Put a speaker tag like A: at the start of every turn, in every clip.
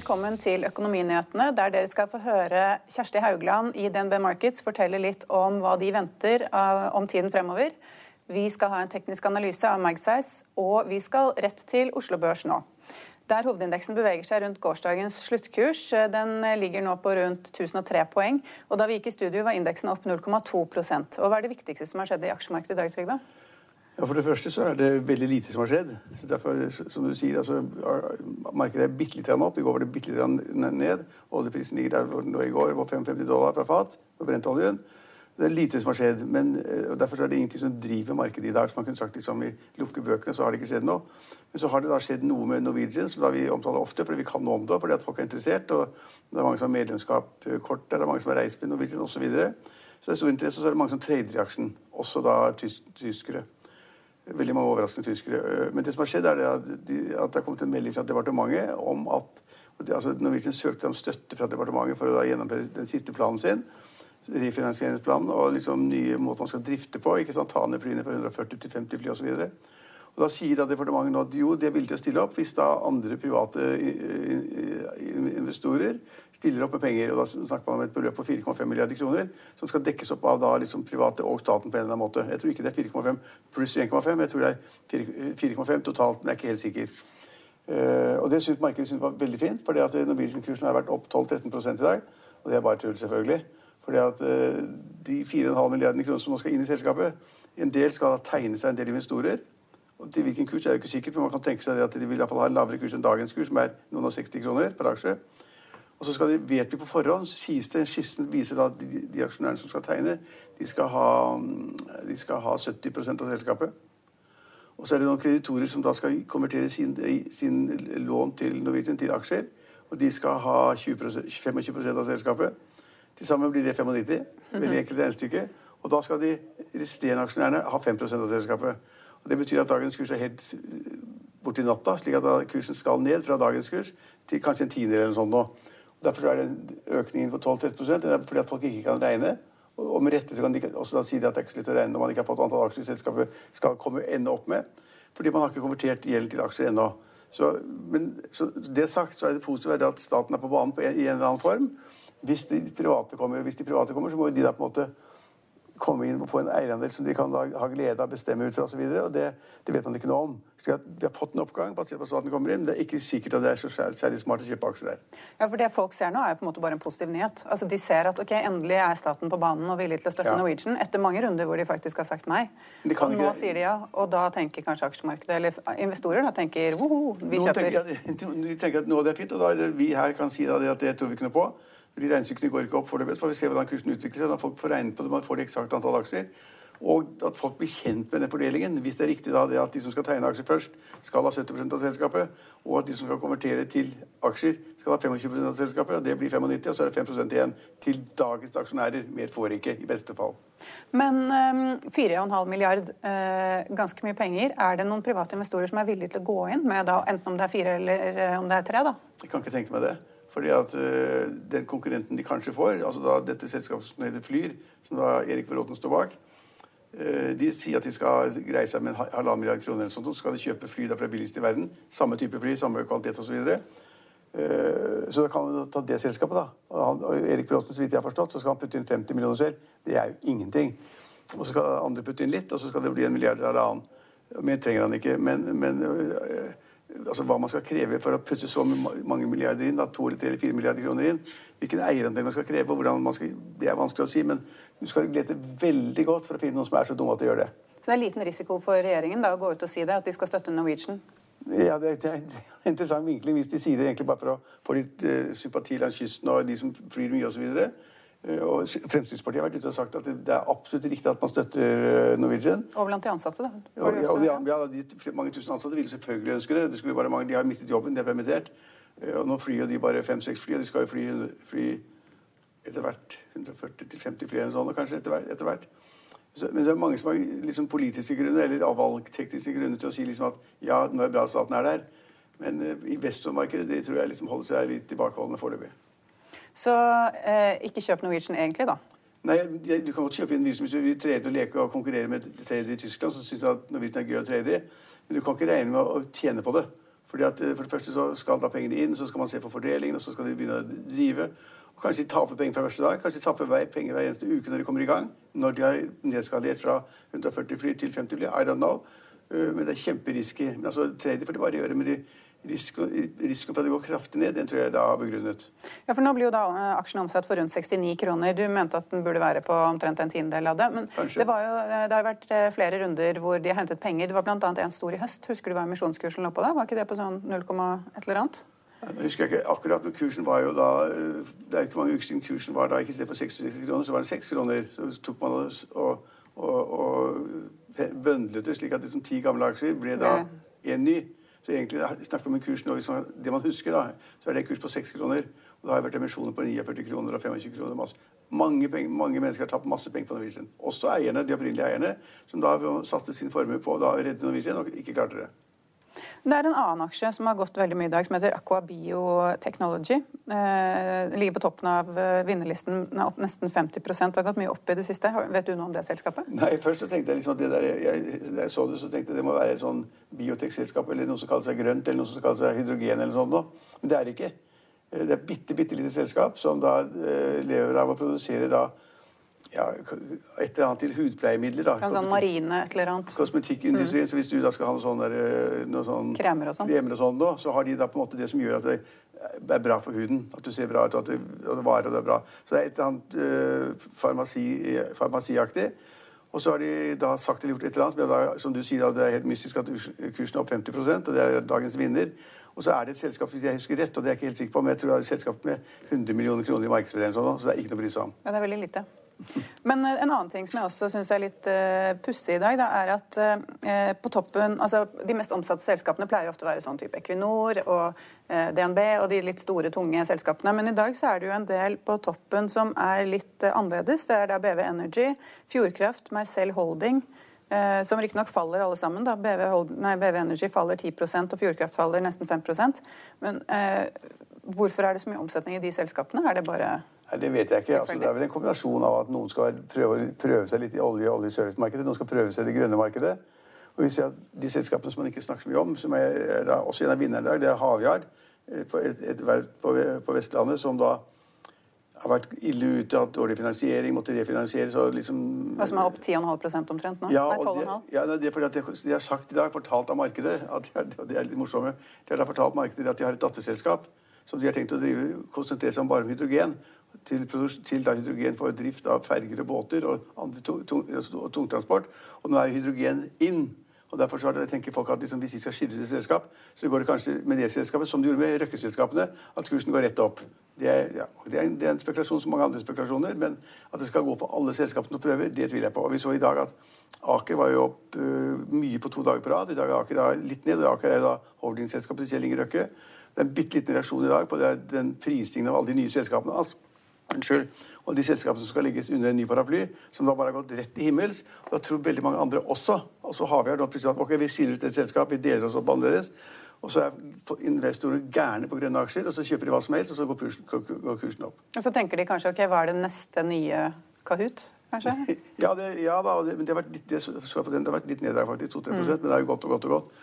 A: Velkommen til Økonominyhetene, der dere skal få høre Kjersti Haugland i DNB Markets fortelle litt om hva de venter om tiden fremover. Vi skal ha en teknisk analyse av Magsize, og vi skal rett til Oslo Børs nå. Der hovedindeksen beveger seg rundt gårsdagens sluttkurs. Den ligger nå på rundt 1003 poeng. Og da vi gikk i studio, var indeksen opp 0,2% Og Hva er det viktigste som har skjedd i aksjemarkedet i dag, Trygve?
B: Ja, For det første så er det veldig lite som har skjedd. Så derfor, som du sier, altså, Markedet er bitte litt opp. I går var det bitte litt ned. Oljeprisen ligger der hvor den lå i går, var 55 dollar fra fat på brentoljen. Det er lite som har skjedd. men og Derfor er det ingenting som driver markedet i dag. som man kunne sagt liksom, I lukkebøkene så har det ikke skjedd noe. Men så har det da skjedd noe med Norwegian, som da vi omtaler ofte, fordi vi kan noe om det, fordi at folk er interessert. og Det er mange som har medlemskap-kort der, det er mange som har reist med Norwegian osv. Så, videre. så det er stor interesse, og så er det mange som trader i aksjen. Også da tys tyskere. Veldig mange overraskende tyskere. Men det som har skjedd, er det at, de, at det har kommet en melding fra departementet om at altså Norwegian søkte om støtte fra departementet for å gjennomføre den siste planen sin. Refinansieringsplanen og liksom nye måter man skal drifte på. ikke sant, Ta ned flyene fra 140 til 50 fly osv. Og Da sier da departementet nå at jo, de er villige til å stille opp hvis da andre private investorer stiller opp med penger. og Da snakker man om et beløp på 4,5 milliarder kroner som skal dekkes opp av da liksom private og staten på en eller annen måte. Jeg tror ikke det er 4,5 pluss 1,5. Jeg tror det er 4,5 totalt, men jeg er ikke helt sikker. Uh, og Det syntes markedet synes var veldig fint, fordi at Norwegian-kursen har vært opp 12-13% i dag. Og det er bare tull, selvfølgelig. Fordi at uh, de 4,5 milliardene kroner som nå skal inn i selskapet, en del skal tegne seg en del investorer. Og til hvilken kurs er jo ikke sikkert, men man kan tenke seg at de vil i hvert fall ha en lavere kurs enn dagens kurs, som er noen og 60 kroner per aksje. Og så de, vet vi på forhånd, sies det, skissen viser da at de, de, aksjonærene som skal tegne, de skal ha, de skal ha 70% av selskapet. Og så er det noen kreditorer som da skal konvertere sin, sin lån til Norwegian til aksjer. Og de skal ha 20 25% av selskapet. Til sammen blir det 95. Veldig enkelt regnestykke. Og da skal de resterende aksjonærene ha 5% av selskapet. Det betyr at dagens kurs er helt borti natta, slik at kursen skal ned fra dagens kurs til kanskje en tiendedel eller noe sånt nå. Derfor er den økningen på 12-13 det er fordi at folk ikke kan regne. Og med rette så kan de også si at det er ikke så lett å regne når man ikke har fått antall aksjer selskapet skal komme ende opp med. Fordi man har ikke konvertert gjeld til aksjer ennå. Så, men så det sagt så er det positive at staten er på banen på en, i en eller annen form. Hvis de private kommer, hvis de private kommer så må de da på en måte komme inn og få en eierandel som de kan ha glede av bestemme ut fra osv. Det, det vet man ikke noe om. Så vi har fått en oppgang basert på at staten kommer inn. Det er ikke sikkert at det er så særlig smart å kjøpe aksjer der.
A: Ja, for Det folk ser nå, er jo på en måte bare en positiv nyhet. Altså, De ser at ok, endelig er staten på banen og villig til å støtte ja. Norwegian, etter mange runder hvor de faktisk har sagt nei. Og nå ikke... sier de ja, og da tenker kanskje aksjemarkedet, eller investorer, da tenker woho, vi kjøper.
B: Tenker ja, de tenker at nå det er fint, og da vi her kan si da, at det tror vi ikke noe på. De Regnestykkene går ikke opp for det best. får vi se hvordan kursen utvikler seg. da folk får regnet på det, man får det eksakte antall aksjer. Og at folk blir kjent med den fordelingen. Hvis det er riktig da, det at de som skal tegne aksjer først, skal ha 70% av selskapet, og at de som skal konvertere til aksjer, skal ha 25% av selskapet, og det blir 95, og så er det 5% igjen til dagens aksjonærer. Mer får ikke, i beste fall.
A: Men um, ehm, 4,5 milliard, uh, ganske mye penger. Er det noen private investorer som er villige til å gå inn med da, enten om det er fire eller uh, om det er tre? da?
B: Jeg kan ikke tenke meg det. Fordi at uh, den konkurrenten de kanskje får, altså da dette selskapet som heter Flyr, som da Erik Bråten står bak, uh, de sier at de skal greie seg med en halvannen milliard kroner, eller sånt, så skal de kjøpe fly fra billigst i verden. Samme type fly, samme kvalitet osv. Eh, Så da kan man ta det selskapet, da. Og, han, og Erik Bråten, så vidt jeg har forstått, så skal han putte inn 50 millioner selv. Det er jo ingenting. Og så skal andre putte inn litt, og så skal det bli en milliard eller annen. Mer trenger han ikke. Men, men altså hva man skal kreve for å putte så mange milliarder inn, da, to eller tre eller fire milliarder kroner inn, hvilken eierandel man skal kreve, hvordan man skal, det er vanskelig å si. Men du skal lete veldig godt for å finne noen som er så dumme at de gjør det.
A: Så det er liten risiko for regjeringen da, å gå ut og si det, at de skal støtte Norwegian.
B: Ja, det, er en interessant vinkling hvis de sier det egentlig bare for å få litt uh, sympati langs kysten og de som flyr mye osv. Uh, og Fremskrittspartiet har vært ute og sagt at det, er absolutt riktig at man støtter eh, Norwegian.
A: Og blant de ansatte, da.
B: Ja, ja, de, ja, de mange tusen ansatte ville selvfølgelig ønske det. det skulle bare mange, de har mistet jobben, de er permittert. Eh, Og nå flyr de bare fem-seks fly, og de skal jo fly, fly etter hvert 140-50 fly eller sånn, kanskje etter, hvert- etter hvert. Så, men det er mange som har liksom politiske grunner, eller av valgtekniske grunner til å si liksom at ja, nå er det bra at staten er der. Men i investormarkedet det tror jeg liksom holder seg litt tilbakeholdende foreløpig.
A: Så eh, ikke kjøp Norwegian egentlig, da.
B: Nei, Du kan godt kjøpe inn Norwegian hvis du vil trade og leke og konkurrere med tredje i Tyskland. så synes du at Norwegian er gøy å trade i, Men du kan ikke regne med å tjene på det. Fordi at eh, For det første så skal da pengene inn, så skal man se på fordelingen, og så skal de begynne å drive. Og Kanskje de taper penger fra første dag. Kanskje de taper penger hver eneste uke når de kommer i gang. Når de har nedskalert fra 140 fly til 50 fly. I don't know. Eh, Men det er kjemperisky. Men altså, trader får de bare gjøre. Men de, risiko, risikoen for at det går kraftig ned, den tror jeg da er begrunnet.
A: Ja, for Nå blir jo da eh, aksjen omsatt for rundt 69 kroner. Du mente at den burde være på omtrent en tiendedel av det. Men det, var jo, eh, det har jo vært eh, flere runder hvor de har hentet penger. Det var bl.a. en stor i høst. Husker du hva emisjonskursen lå på da? Var ikke det på sånn 0, et eller annet?
B: Nei, Nå husker jeg ikke akkurat, men kursen var jo da Det er ikke mange uker siden kursen var da ikke i stedet for 66 kroner, så var den 6 kroner. Så tok man og, og, og, og bøndlet det slik at liksom ti gamle aksjer ble da en ny. Så egentlig da snakker om en kurs nå, hvis man, det man husker, da, så er det en kurs på 6 kroner. Og da har det vært emisjoner på 49 kroner og 25 kroner. Masse. Mange, penger, mange mennesker har tapt masse penger på Norwegian. Også eierne, de opprinnelige eierne, som da satte sin formue på å redde Norwegian og ikke klarte det.
A: Det er en annen aksje som har gått veldig mye i dag, som heter Aqua Biotechnology. Eh, ligger på toppen av eh, vinnerlisten, er opp nesten 50 og har gått mye opp i det siste. Vet du noe om det selskapet?
B: Nei, først så tenkte jeg liksom at det der, jeg, jeg så det, så tenkte jeg det må være et sånn biotekselskap eller noe som kaller seg grønt, eller noe som kaller seg hydrogen eller noe sånt noe. Men det er det ikke. Eh, Det er et bitte, bitte lite selskap som da eh, lever av å produsere da ja, et eller annet til hudpleiemidler. da.
A: Sånn marine et eller annet.
B: Kosmetikkindustrien. Så hvis du da skal ha noe sånn der, eh, noe sånn
A: Kremer og sånn.
B: kremer og sånn da, så har de da på en måte det som gjør at det er bra for huden. At du ser bra ut, og at det, at det varer og det er bra. Så det er et eller annet uh, farmasi, farmasiaktig. Og så har de da sagt eller gjort et eller annet som, da, som du sier, da, det er helt mystisk at kursen er opp 50 og det er dagens vinner. Og så er det et selskap hvis jeg husker rett, og det er jeg ikke helt sikker på, men jeg tror det er et selskap med 100 millioner kroner i markedsverdien, sånn, så det er ikke noe å bry seg om.
A: Ja, det er veldig lite. Men eh, en annen ting som jeg også syns er litt uh, pussig i dag, da, er at uh, på toppen altså De mest omsatte selskapene pleier ofte å være sånn type Equinor og uh, DNB og de litt store, tunge selskapene. Men i dag så er det jo en del på toppen som er litt annerledes. Det er da BV Energy, Fjordkraft, Marcel Holding. eh, som riktignok faller alle sammen. da. BV, Hold nei, BV Energy faller 10% og Fjordkraft faller nesten 5% Men hvorfor er det så mye omsetning i de selskapene? Er det bare
B: Nei, Det vet jeg ikke. Altså, det er vel en kombinasjon av at noen skal prøve, prøve seg litt i olje- og oljeservicemarkedet, noen skal prøve seg i det grønne markedet. Og vi ser at De selskapene som man ikke snakker så mye om, som er, da også en av vinnerne i dag, det er Havyard, eh, på et, et verft på, på Vestlandet, som da har vært ille ute, hatt dårlig finansiering, måtte refinansieres og liksom
A: Og som er opp 10,5 omtrent nå?
B: ja,
A: Nei,
B: og det,
A: 12,5?
B: ja, det er fordi at de, de har sagt i dag, fortalt av markedet, at de, og det er litt morsomme, de har da fortalt markedet at de har et datterselskap som de har tenkt å drive, konsentrere seg om bare om hydrogen. Til, til da hydrogen for drift av ferger og båter og, tung, og tungtransport. Og nå er hydrogen inn. Og Derfor så tenker folk at liksom, hvis de skal skille seg selskap, så går det kanskje med det selskapet som de gjorde med Røkke-selskapene, at kursen går rett opp. Det er, ja, det, er en, det er en spekulasjon som mange andre spekulasjoner, men at det skal gå for alle selskapene og prøver, det tviler jeg på. Og vi så i dag at Aker var jo opp uh, mye på to dager på rad. I dag er Aker da litt ned, og Aker er jo da holdingselskapet til Kjell Inge Røkke. Det er en bitte liten reaksjon i dag på den prisingen av alle de nye selskapene. Altså, Unnskyld. Og de selskapene som skal ligges under en ny paraply, som da bare har gått rett til himmels. Da tror veldig mange andre også. Og så har vi her nå plutselig at ok, vi skiller ut et selskap, vi deler oss opp annerledes. Og så er investorer gærne på grønne aksjer, og så kjøper de hva som helst, og så går kursen, går kursen opp.
A: Og så tenker de kanskje ok, hva er det neste nye Kahoot? Kanskje?
B: Ja, det, ja da, det, men det har vært litt, det, den, har vært litt ned der faktisk, 2-3
A: Mm.
B: men det er jo godt og godt og godt.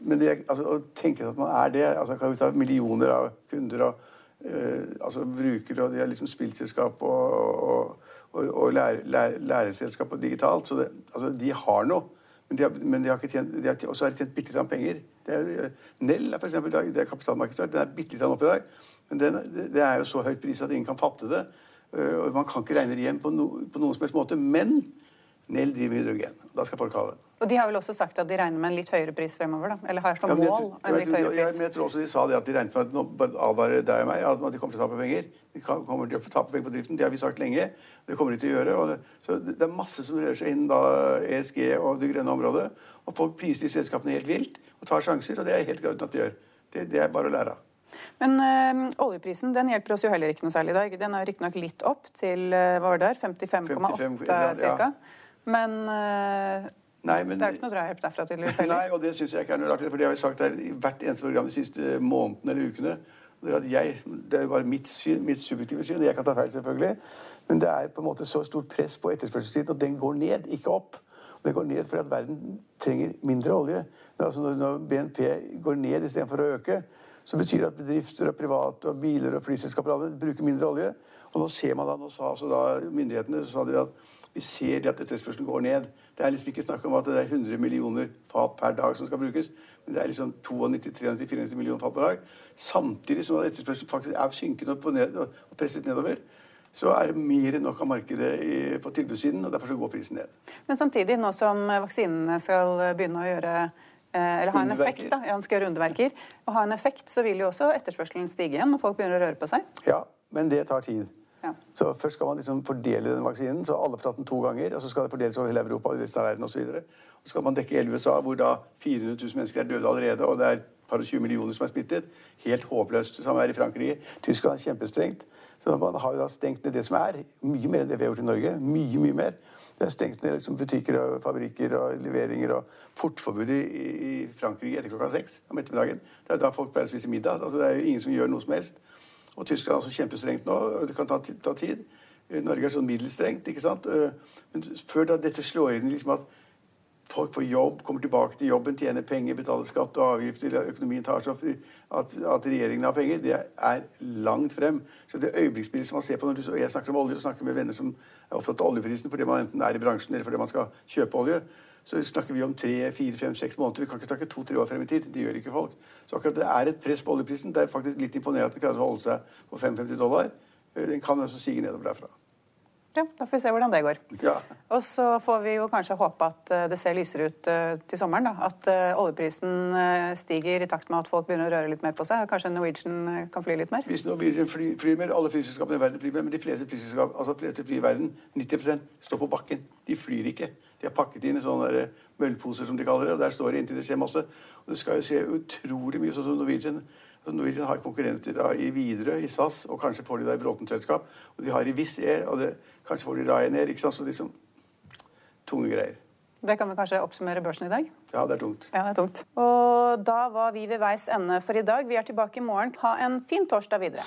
B: men det, altså, å tenke at man er det altså Kahoot har Millioner av kunder og altså brukere, og de har liksom spillselskap og, og, og, og lære, lære, digitalt. Så det, altså, de har noe. Men de har, men de har ikke tjent, de har, også har de tjent bitte litt penger. Det er, Nell er for eksempel, det er kapitalmarkedet. Den er bitte litt oppe i dag. Men den, det, er jo så høyt pris at ingen kan fatte det. Uh, og Man kan ikke regne det igjen på, no, på noen som helst måte. Men Nell driver med hydrogen. Da skal folk ha det.
A: Og de har vel også sagt at de regner med en litt høyere pris fremover? da? Eller har
B: Ja, jeg
A: mål
B: tror-
A: en litt
B: jeg
A: høyere pris?
B: men jeg tror også de sa det at de regnet med at nå advarer deg og meg at de kommer til å tape penger. De kommer til å tape penger på driften. Det har vi sagt lenge. Det kommer de til å gjøre. Det, så det, er masse som rører seg innen da ESG og det grønne området. Og folk priser de selskapene helt vilt og tar sjanser, og det er helt greit at de gjør. Det, det er bare å lære av.
A: Men ø, oljeprisen den hjelper oss jo heller ikke noe særlig i dag. Den er riktignok litt opp til øh, hva var det der, 55,8
B: 55, ja.
A: Men uh,
B: Nei, men,
A: det er ikke noe drahjelp derfra, tydeligvis.
B: Nei, og det syns jeg ikke er noe rart. For det har vi sagt her i hvert eneste program de siste månedene eller ukene. Det er, jeg, det er bare mitt syn, mitt subjektive syn. Jeg kan ta feil, selvfølgelig. Men det er på en måte så stort press på etterspørselssiden, og den går ned, ikke opp. Og den går ned fordi at verden trenger mindre olje. Altså når BNP går ned istedenfor å øke, så betyr det at bedrifter og private og biler og flyselskaper og alle bruker mindre olje. Og nå ser man da, nå sa altså da myndighetene så sa de at vi ser det at etterspørselen går ned. Det er liksom ikke snakk om at det er 100 millioner fat per dag som skal brukes, men det er liksom 92, 300, 400 millioner fat per dag. Samtidig som etterspørselen faktisk er synkende og, ned, og presset nedover, så er det mer enn nok av markedet på tilbudssiden, og derfor så går prisen ned.
A: Men samtidig, nå som vaksinene skal begynne å gjøre eh, eller ha en effekt, da, ja, skal gjøre underverker, og ha en effekt, så vil jo også etterspørselen stige igjen når folk begynner å røre på seg.
B: Ja, men det tar tid.
A: Ja.
B: Så Først skal man liksom fordele den vaksinen, så alle får tatt den to ganger. og Så skal det fordeles over hele Europa og resten av verden osv. Så skal man dekke hele USA, hvor da 400 000 mennesker er døde allerede, og det er et par og 20 millioner som er smittet. Helt håpløst, som er i Frankrike. Tyskland er kjempestrengt. Så man har jo da stengt ned det som er. Mye mer enn det vi har gjort i Norge. Mye, mye mer. Det er stengt ned liksom butikker og fabrikker og leveringer og portforbud i, i Frankrike etter klokka seks om ettermiddagen. Det er jo da folk pleier å spise middag. Altså, det er jo ingen som gjør noe som helst. Og Tyskland er også kjempestrengt nå. Det kan ta, ta tid. Eh, Norge er sånn middels strengt. ikke sant? Eh, Men før da dette slår inn liksom at folk får jobb, kommer tilbake til jobben, tjener penger, betaler skatt og avgifter, økonomien tar seg opp, at, at regjeringen har penger, det er langt frem. Så det øyeblikksbildet som man ser på når du, og jeg snakker om olje og snakker med venner som er opptatt av oljeprisen fordi man enten er i bransjen eller fordi man skal kjøpe olje, så snakker vi om tre, fire, fem, seks måneder. Vi kan ikke snakke to-tre år frem i tid. Det gjør ikke folk. Så akkurat det er et press på oljeprisen. Det er faktisk litt imponerende at den klarer å holde seg på 55 dollar. Eh, Den kan altså sige nedover derfra.
A: Ja, Da får vi se hvordan det går.
B: Ja.
A: Og så får vi jo kanskje håpe at eh, det ser lysere ut eh, til sommeren. da. At oljeprisen stiger i takt med at folk begynner å røre litt mer på seg. Kanskje Norwegian kan fly litt mer.
B: Hvis Norwegian fly, flyr mer, alle flyselskapene i verden flyr mer, men de fleste flyselskap, altså de fleste fly i verden, 90% står på bakken. De flyr ikke. De er pakket inn i sånne møllposer, som de kaller det, og der står det inntil det skjer masse. Og det skal jo skje utrolig mye, sånn som Norwegian. Altså, Norwegian har konkurrenter da i Widerøe, i SAS, og kanskje får de da i Bråten-selskap. Og de har i Wizz Air, og det, kanskje får de Ryanair, ikke sant? Så liksom tunge greier.
A: Det kan vi kanskje oppsummere børsen i dag?
B: Ja, det er tungt.
A: Ja, det er tungt. Og da var vi ved veis ende for i dag. Vi er tilbake i morgen. Ha en fin torsdag videre.